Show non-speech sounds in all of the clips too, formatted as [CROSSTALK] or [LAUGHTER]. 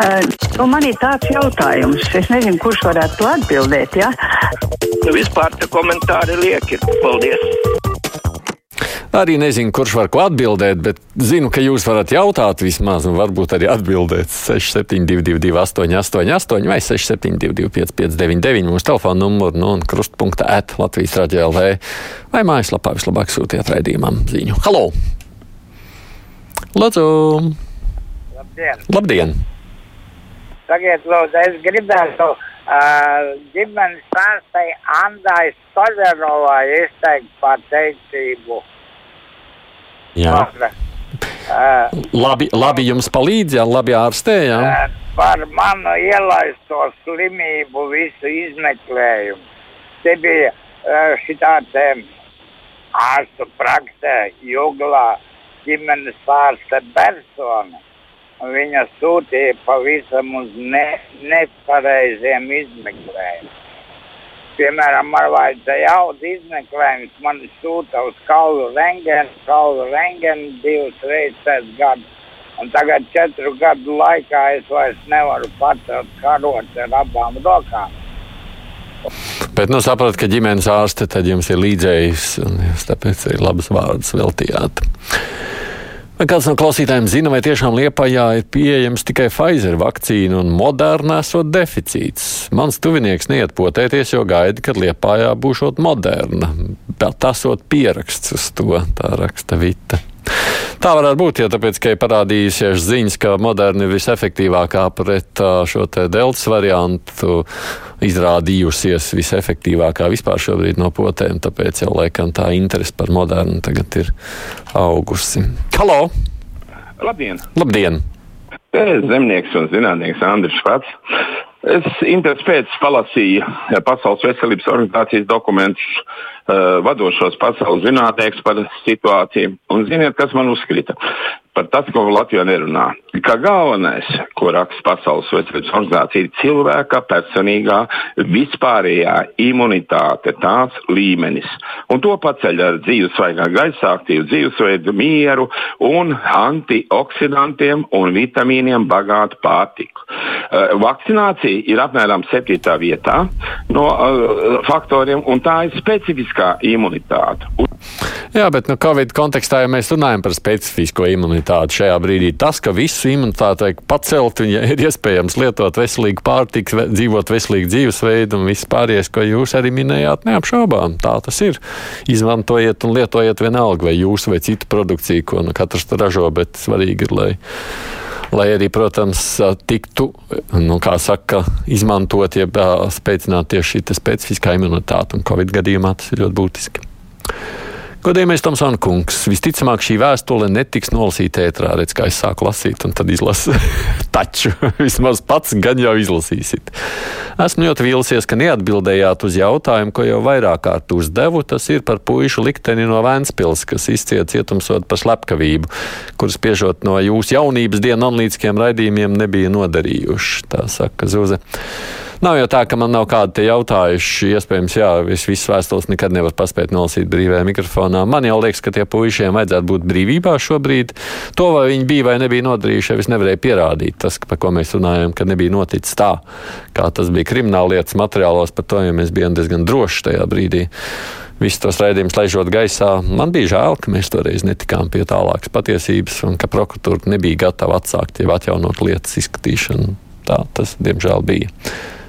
Uh, nu man ir tāds jautājums, es nezinu, kurš varētu to atbildēt. Ja? Nu, vispār tie komentāri lieki. Paldies! Arī nezinu, kurš var ko atbildēt, bet zinu, ka jūs varat jautāt vismaz, un varbūt arī atbildēt 6722, 888, vai 672, 559, mūsu telefona numuru, nu, un krustpunkta at Latvijas radio LV, vai mājaslapā vislabāk sūtiet raidījumam ziņu. Halo! Lūdzu! Labdien! Labdien! Sakiet, lūdzu, es gribētu uh, ģimenes ārstai Andai Stoļarovai izteikt pateicību. Jā. Uh, Labi, labi jums palīdz, jā, labi ārstē, jā. uh, par manu ielaisto slimību visu izmeklējumu. Te bija uh, šitā te ārstu praksē, juglā ģimenes ārste persona. Viņa sūtīja pavisam uz ne, nepareiziem izmeklējumiem. Piemēram, man vajadzēja jaudu izmeklējumus, man sūta uz kaulu rengenu, kaulu rengenu divas reizes pēc gada. Un tagad četru gadu laikā es vairs nevaru pacelt karotes ar abām rokām. Bet, nu, saprotat, ka ģimenes ārste tad jums ir līdzējis, un jūs tāpēc ir labas vārdas veltījāt. Vai kāds no klausītājiem zina, vai tiešām Liepājā ir pieejams tikai Pfizer vakcīna un Moderna esot deficīts? Mans tuvinieks neiet potēties, jo gaida, kad Liepājā būšot Moderna. Bet tas ir pieraksts uz to, tā raksta Vita. Tā varētu būt, ja tāpēc, ka ir parādījusies ziņas, ka Moderna ir visefektīvākā pret šo te deltas variantu, izrādījusies visefektīvākā vispār šobrīd no potēm, tāpēc jau laikam tā interese par Modernu tagad ir augusi. Halo! Labdien! Labdien! Te ir zemnieks un zinātnieks Andris Švats. Es interesi pēc palasīju Pasaules veselības organizācijas dokumentus, uh, vadošos pasaules zinātniekus par situāciju. Un ziniet, kas man uzkrita? Par tas, ko Latvijā nerunā. Kā galvenais, ko raksta Pasaules veselības organizācija, ir cilvēka personīgā vispārējā imunitāte, tās līmenis. Un to paceļ ar dzīvesvaigā gaisa, aktīvu dzīvesveidu, mieru un antioksidantiem un vitamīniem bagātu pārtiku. Uh, vakcinācija ir apmēram 7. vietā no uh, faktoriem, un tā ir specifiskā imunitāte. Jā, bet nu, Covid kontekstā, ja mēs runājam par specifisko imunitāti šajā brīdī, tas, ka visu imunitāti pacelt, ja ir iespējams lietot veselīgu pārtiku, dzīvot veselīgu dzīvesveidu un viss pārējais, ko jūs arī minējāt, neapšaubām. Tā tas ir. Izmantojiet un lietojiet vienalga, vai jūsu vai citu produkciju, ko nu, katrs ražo, bet svarīgi ir, lai lai arī, protams, tiktu, nu, kā saka, izmantot, jeb spēcināt tieši šī specifiskā imunitāte. Un Covid gadījumā tas ir ļoti būtiski. Godējumais Tomsona kungs, visticamāk šī vēstule netiks nolasīta ētrā, redz, kā es sāku lasīt, un tad izlasu. [LAUGHS] Taču vismaz pats gan jau izlasīsit. Esmu ļoti vīlusies, ka neatbildējāt uz jautājumu, ko jau vairāk kārt uzdevu. Tas ir par puišu likteni no Vēnspils, kas izciet cietumsot par slepkavību, kuras piežot no jūsu jaunības dienu analītiskiem raidījumiem nebija nodarījuši. Tā saka Zuze. Nav jau tā, ka man nav kādi jautājuši. Iespējams, jā, es visas vēstules nekad nevaru paspēt nolasīt brīvajā mikrofonā. Man jau liekas, ka tie puišiem vajadzētu būt brīvībā šobrīd. To, vai viņi bija vai nebija nodarījuši, es nevarēju pierādīt. Tas, par ko mēs runājam, ka nebija noticis tā, kā tas bija krimināllietas materiālos, par to ja mēs bijām diezgan droši tajā brīdī visus tos raidījumus laižot gaisā. Man bija žēl, ka mēs toreiz netikām pie tālākas patiesības un ka prokuratūra nebija gatava atsākt jau atjaunot lietas izskatīšanu. Tā tas, diemžēl, bija.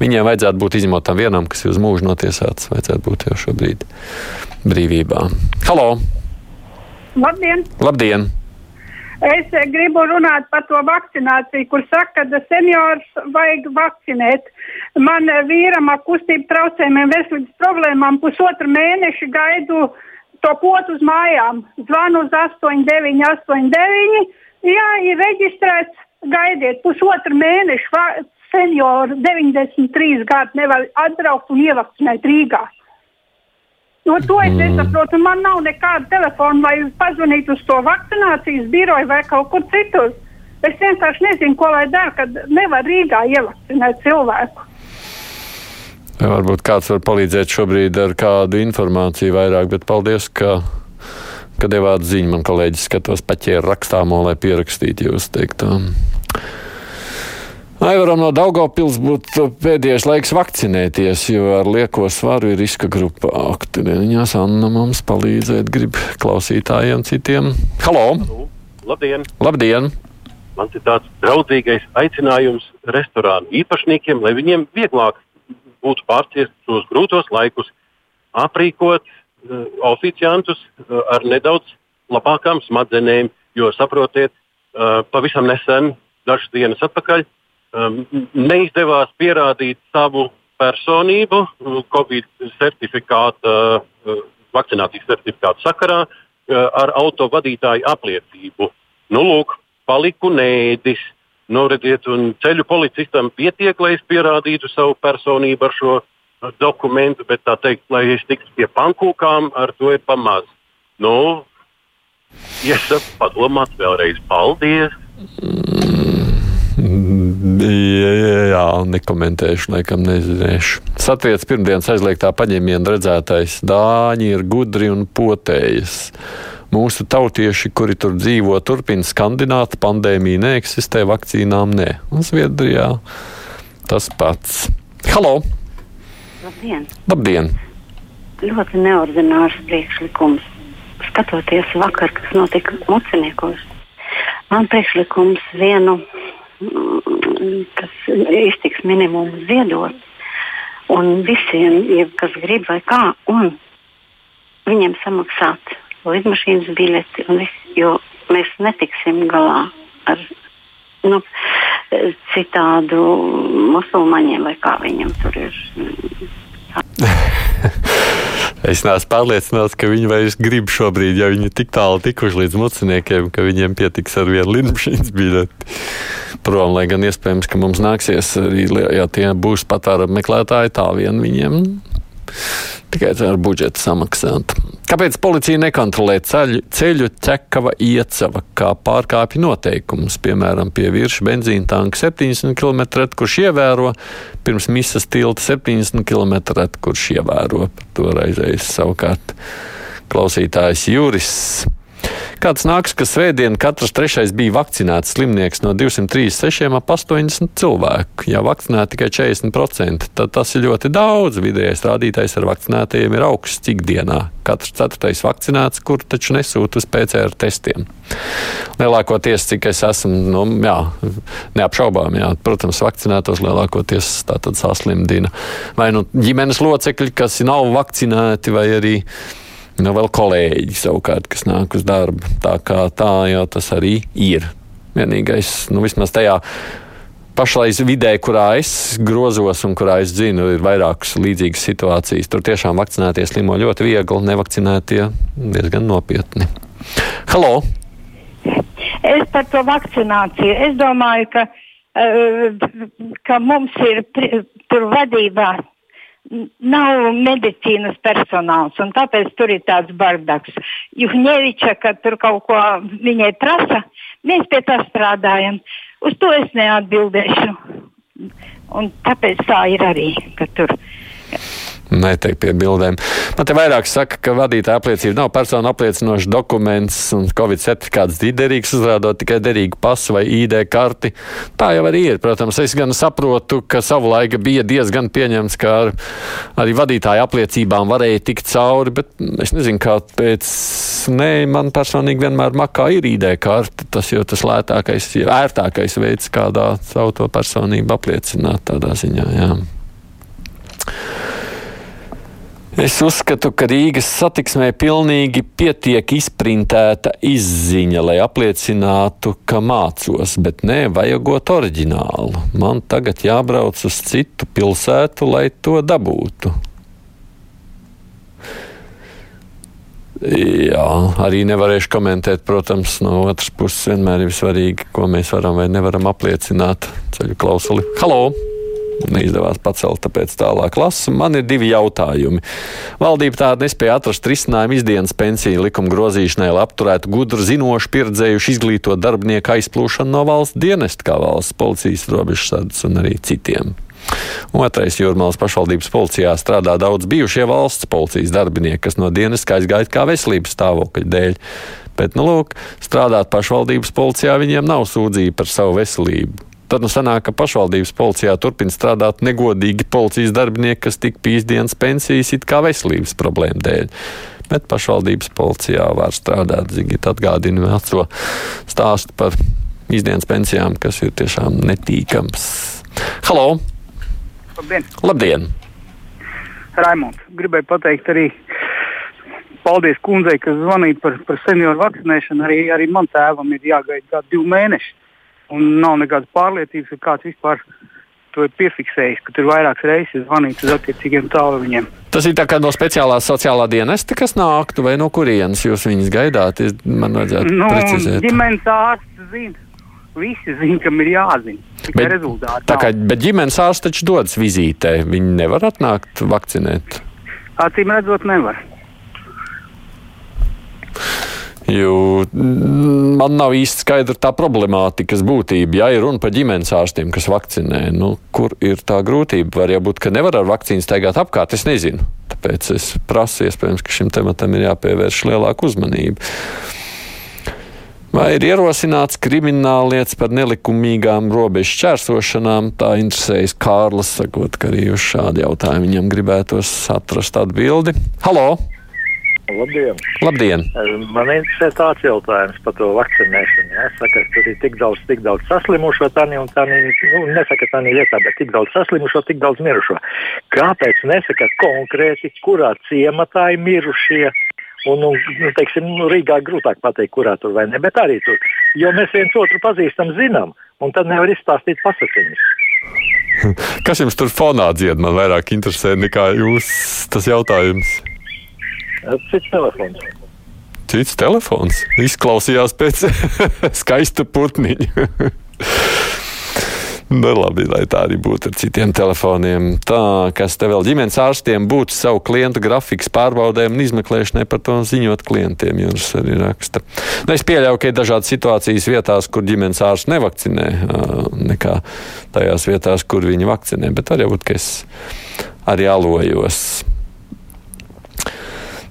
Viņiem vajadzētu būt izņemotām vienam, kas ir uz mūžu notiesāts. Vajadzētu būt jau šobrīd brīvībā. Halo! Labdien! Labdien! Es gribu runāt par to vakcināciju, kur saka, ka seniors vajag vakcinēt. Man vīram ar kustību traucējumiem, veselības problēmām pusotru mēnešu gaidu to potu uz mājām. Zvanu uz 8989. Jā, ir reģistrēts. Gaidiet pusotru mēnešu senioru 93 gadu nevar atbraukt un ievakcinēt Rīgā. No to es nesaprotu. Man nav nekāda telefona, lai pazvanītu uz to vakcinācijas biroju vai kaut kur citur. Es vienkārši nezinu, ko lai dara, kad nevar Rīgā ievakcinēt cilvēku. Varbūt kāds var palīdzēt šobrīd ar kādu informāciju vairāk, bet paldies, ka, ka devāt ziņu. Man kolēģis skatos paķēra rakstāmo, lai pierakstītu jūs teikto. Aivaram no Daugopils būtu pēdējais laiks vakcinēties, jo ar lieko svaru ir riska grupa aktiviņās. Anna mums palīdzēt grib klausītājiem citiem. Halo! Labdien! Labdien! Man ir tāds draudzīgais aicinājums restorānu īpašniekiem, lai viņiem vieglāk būtu pārciest šos grūtos laikus, aprīkot uh, oficiantus uh, ar nedaudz labākām smadzenēm, jo saprotiet, uh, pavisam nesen, dažas dienas atpakaļ, um, neizdevās pierādīt savu personību Covid certifikāta, uh, vakcinācijas certifikāta sakarā uh, ar autovadītāju apliecību. Nu, lūk, paliku nēdis. Nu, redziet, ceļu policistam pietiek, lai es pierādītu savu personību ar šo dokumentu, bet tā teikt, lai es tiktu pie pankūkām, ar to ir pamaz. Nu, iesaku padomāt vēlreiz. Paldies! Jā, nekomentēšu, laikam nezināšu. Satriec pirmdienas aizliegtā paņēmiena redzētais Dāņi ir gudri un potējas. Mūsu tautieši, kuri tur dzīvo, turpina skandināt, pandēmija neeksistē, vakcīnām nē. Un Zviedrijā tas pats. Halo! Labdien! Labdien! Ļoti neordinārs priekšlikums. Skatoties vakar, kas notika muciniekos, man priekšlikums vienu kas iztiks minimumu ziedot. Un visiem, ja kas grib vai kā, un viņiem samaksāt lidmašīnas biļeti, viss, jo mēs netiksim galā ar nu, citādu musulmaņiem vai kā viņam tur ir. [LAUGHS] Es neesmu pārliecināts, ka viņi vairs grib šobrīd, ja viņi tik tālu tikuši līdz muciniekiem, ka viņiem pietiks ar vienu lidmašīnas biļeti. Prom, lai gan iespējams, ka mums nāksies arī, ja tie būs patērumu meklētāji, tā vien viņiem tikai ar budžetu samaksāt. Kāpēc policija nekontrolē ceļu, ceļu ķekava iecava, kā pārkāpja noteikumus, piemēram, pie virsmas benzīna tanka 70 km, kurš ievēro, pirms misas tilta 70 km, kurš ievēro. To reizēs savukārt klausītājs Juris. Kāds nāks, ka svētdien katrs trešais bija vakcinēts slimnieks no 236 ap 80 cilvēku. Ja vakcinēti tikai 40%, tad tas ir ļoti daudz. Vidējais rādītājs ar vakcinētajiem ir augsts ikdienā. Katrs ceturtais vakcinēts, kur taču nesūta uz PCR testiem. Lielākoties, cik es esmu, nu, jā, neapšaubām, jā, protams, vakcinētos lielākoties saslimdina. Vai nu ģimenes locekļi, kas nav vakcinēti, vai arī Nu, vēl kolēģi savukārt, kas nāk uz darbu. Tā kā tā jau tas arī ir. Vienīgais, nu, vismaz tajā pašlaik vidē, kurā es grozos un kurā es zinu, ir vairākas līdzīgas situācijas. Tur tiešām vakcinēties slimo ļoti viegli, nevakcinētie diezgan nopietni. Halo! Es par to vakcināciju. Es domāju, ka, uh, ka mums ir tur vadībā nav medicīnas personāls, un tāpēc tur ir tāds bardaks. Juhņeviča, kad tur kaut ko viņai prasa, mēs pie tā strādājam. Uz to es neatbildēšu. Un tāpēc tā ir arī, ka tur neteikt pie bildēm. Man te vairāk saka, ka vadītāja apliecība nav personu apliecinošs dokuments un Covid certifikāts derīgs, uzrādot tikai derīgu pasu vai ID karti. Tā jau arī ir. Protams, es gan saprotu, ka savulaika bija diezgan pieņemts, ka ar, arī vadītāja apliecībām varēja tikt cauri, bet es nezinu, kāpēc. Nē, man personīgi vienmēr makā ir ID karte. Tas jau tas lētākais, ērtākais veids, kādā savu to personību apliecināt tādā ziņā. Jā. Es uzskatu, ka Rīgas satiksmē pilnīgi pietiek izprintēta izziņa, lai apliecinātu, ka mācos, bet nē, vajagot oriģinālu. Man tagad jābrauc uz citu pilsētu, lai to dabūtu. Jā, arī nevarēšu komentēt, protams, no otras puses vienmēr ir svarīgi, ko mēs varam vai nevaram apliecināt ceļu klausuli. Halo! Neizdevās pacelt, tāpēc tālāk lasu. Man ir divi jautājumi. Valdība tāda nespēja atrast risinājumu izdienas pensiju likuma grozīšanai, lai apturētu gudru, zinošu, pieredzējušu, izglītot darbinieku aizplūšanu no valsts dienesta, kā valsts policijas robežsardas un arī citiem. Otrais jūrmālas pašvaldības policijā strādā daudz bijušie valsts policijas darbinieki, kas no dienas aizgāja kā veselības stāvokļa dēļ. Bet, nu, lūk, strādāt pašvaldības policijā viņiem nav sūdzība par savu veselību. Tad nu sanāk, ka pašvaldības policijā turpina strādāt negodīgi policijas darbinieki, kas tik pīsdienas pensijas it kā veselības problēmu dēļ. Bet pašvaldības policijā var strādāt, Zigit atgādina veco stāstu par izdienas pensijām, kas ir tiešām netīkams. Halo! Labdien! Labdien. Raimonds, gribēju pateikt arī paldies kundzei, kas zvanīja par, par senioru vakcinēšanu. Arī, arī man tēvam ir jāgaida divi mēneši. Un nav nekādas pārliecības, ka kāds vispār to ir piefiksējis, ka tur vairākas reizes zvanīts uz attiecīgiem tālruņiem. Tas ir tā kā no speciālā sociālā dienesta, kas nāktu, vai no kurienes jūs viņus gaidāt? Es- Man vajadzētu Nu, precizēt. ģimenes ārsts zina. Visi zina, kam ir jāzina. Bet, rezultāti. tā kā, bet ģimenes ārsts taču dodas vizītē. Viņi nevar atnākt vakcinēt. Acīm redzot, nevar. Jo mm, man nav īsti skaidra tā problemātikas būtība. Ja ir runa par ģimenes ārstiem, kas vakcinē, nu, kur ir tā grūtība? Var jau būt, ka nevar ar vakcīnu staigāt apkārt. Es nezinu. Tāpēc es prasu, iespējams, ka šim tematam ir jāpievērš lielāka uzmanība. Vai ir ierosināts krimināllietas par nelikumīgām robežu šķērsošanām? Tā interesējas Kārlis, sakot, ka arī uz šādu jautājumu viņam gribētos atrast atbildi. Halo! Labdien! Labdien! Man interesē tāds jautājums par to vakcinēšanu. Ja? Es saku, ka ir tik daudz, tik daudz saslimušo, tā nu, nu, nesaka tā vietā, bet tik daudz saslimušo, tik daudz mirušo. Kāpēc nesaka konkrēti, kurā ciematā ir mirušie? Un, nu, nu, teiksim, nu, Rīgā grūtāk pateikt, kurā tur vai ne, bet arī tur. Jo mēs viens otru pazīstam, zinām, un tad nevar izstāstīt pasakiņus. Kas jums tur fonā dzied? Man vairāk interesē nekā jūs tas jautājums. Cits telefons. Cits telefons izklausījās pēc [LAUGHS] skaista putniņa. [LAUGHS] Nu, labi, lai tā arī būtu ar citiem telefoniem. Tā, kas te vēl ģimenes ārstiem būtu savu klientu grafiks pārbaudēm un izmeklēšanai par to ziņot klientiem, jūs arī raksta. Nu, es pieļauju, ka ir dažādas situācijas vietās, kur ģimenes ārsts nevakcinē, nekā tajās vietās, kur viņi vakcinē, bet var jau būt, ka es arī alojos.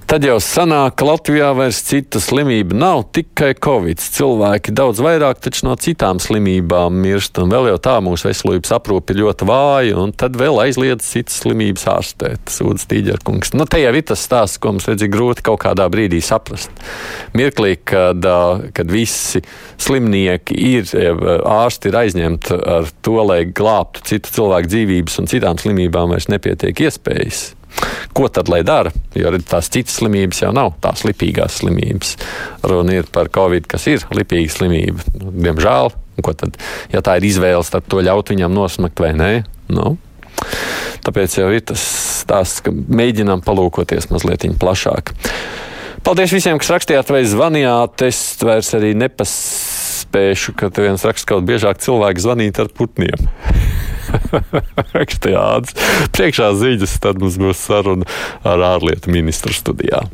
Tad jau sanāk, ka Latvijā vairs cita slimība nav tikai covid. Cilvēki daudz vairāk taču no citām slimībām mirst, un vēl jau tā mūsu veselības aprūpe ir ļoti vāja, un tad vēl aizliedz citas slimības ārstēt. Sūdz Tīģerkungs. Nu, te jau ir tas stāsts, ko mums redz grūti kaut kādā brīdī saprast. Mirklī, kad, kad visi slimnieki ir, ārsti ir aizņemti ar to, lai glābtu citu cilvēku dzīvības, un citām slimībām vairs nepietiek iespējas. Ko tad lai dara? Jo tās citas slimības jau nav tās lipīgās slimības. Runa ir par covid, kas ir lipīga slimība. Nu, diemžēl, ko tad, ja tā ir izvēle, tad to ļaut viņam nosmakt vai nē? Nu, tāpēc jau ir tas stāsts, ka mēģinām palūkoties mazliet plašāk. Paldies visiem, kas rakstījāt vai zvanījāt. Es vairs arī nepaspēšu, ka viens raksts kaut biežāk cilvēki zvanīt ar putniem. [LAUGHS] Rakstījāds. Priekšā ziņas, tad mums būs saruna ar ārlietu ministru studijā.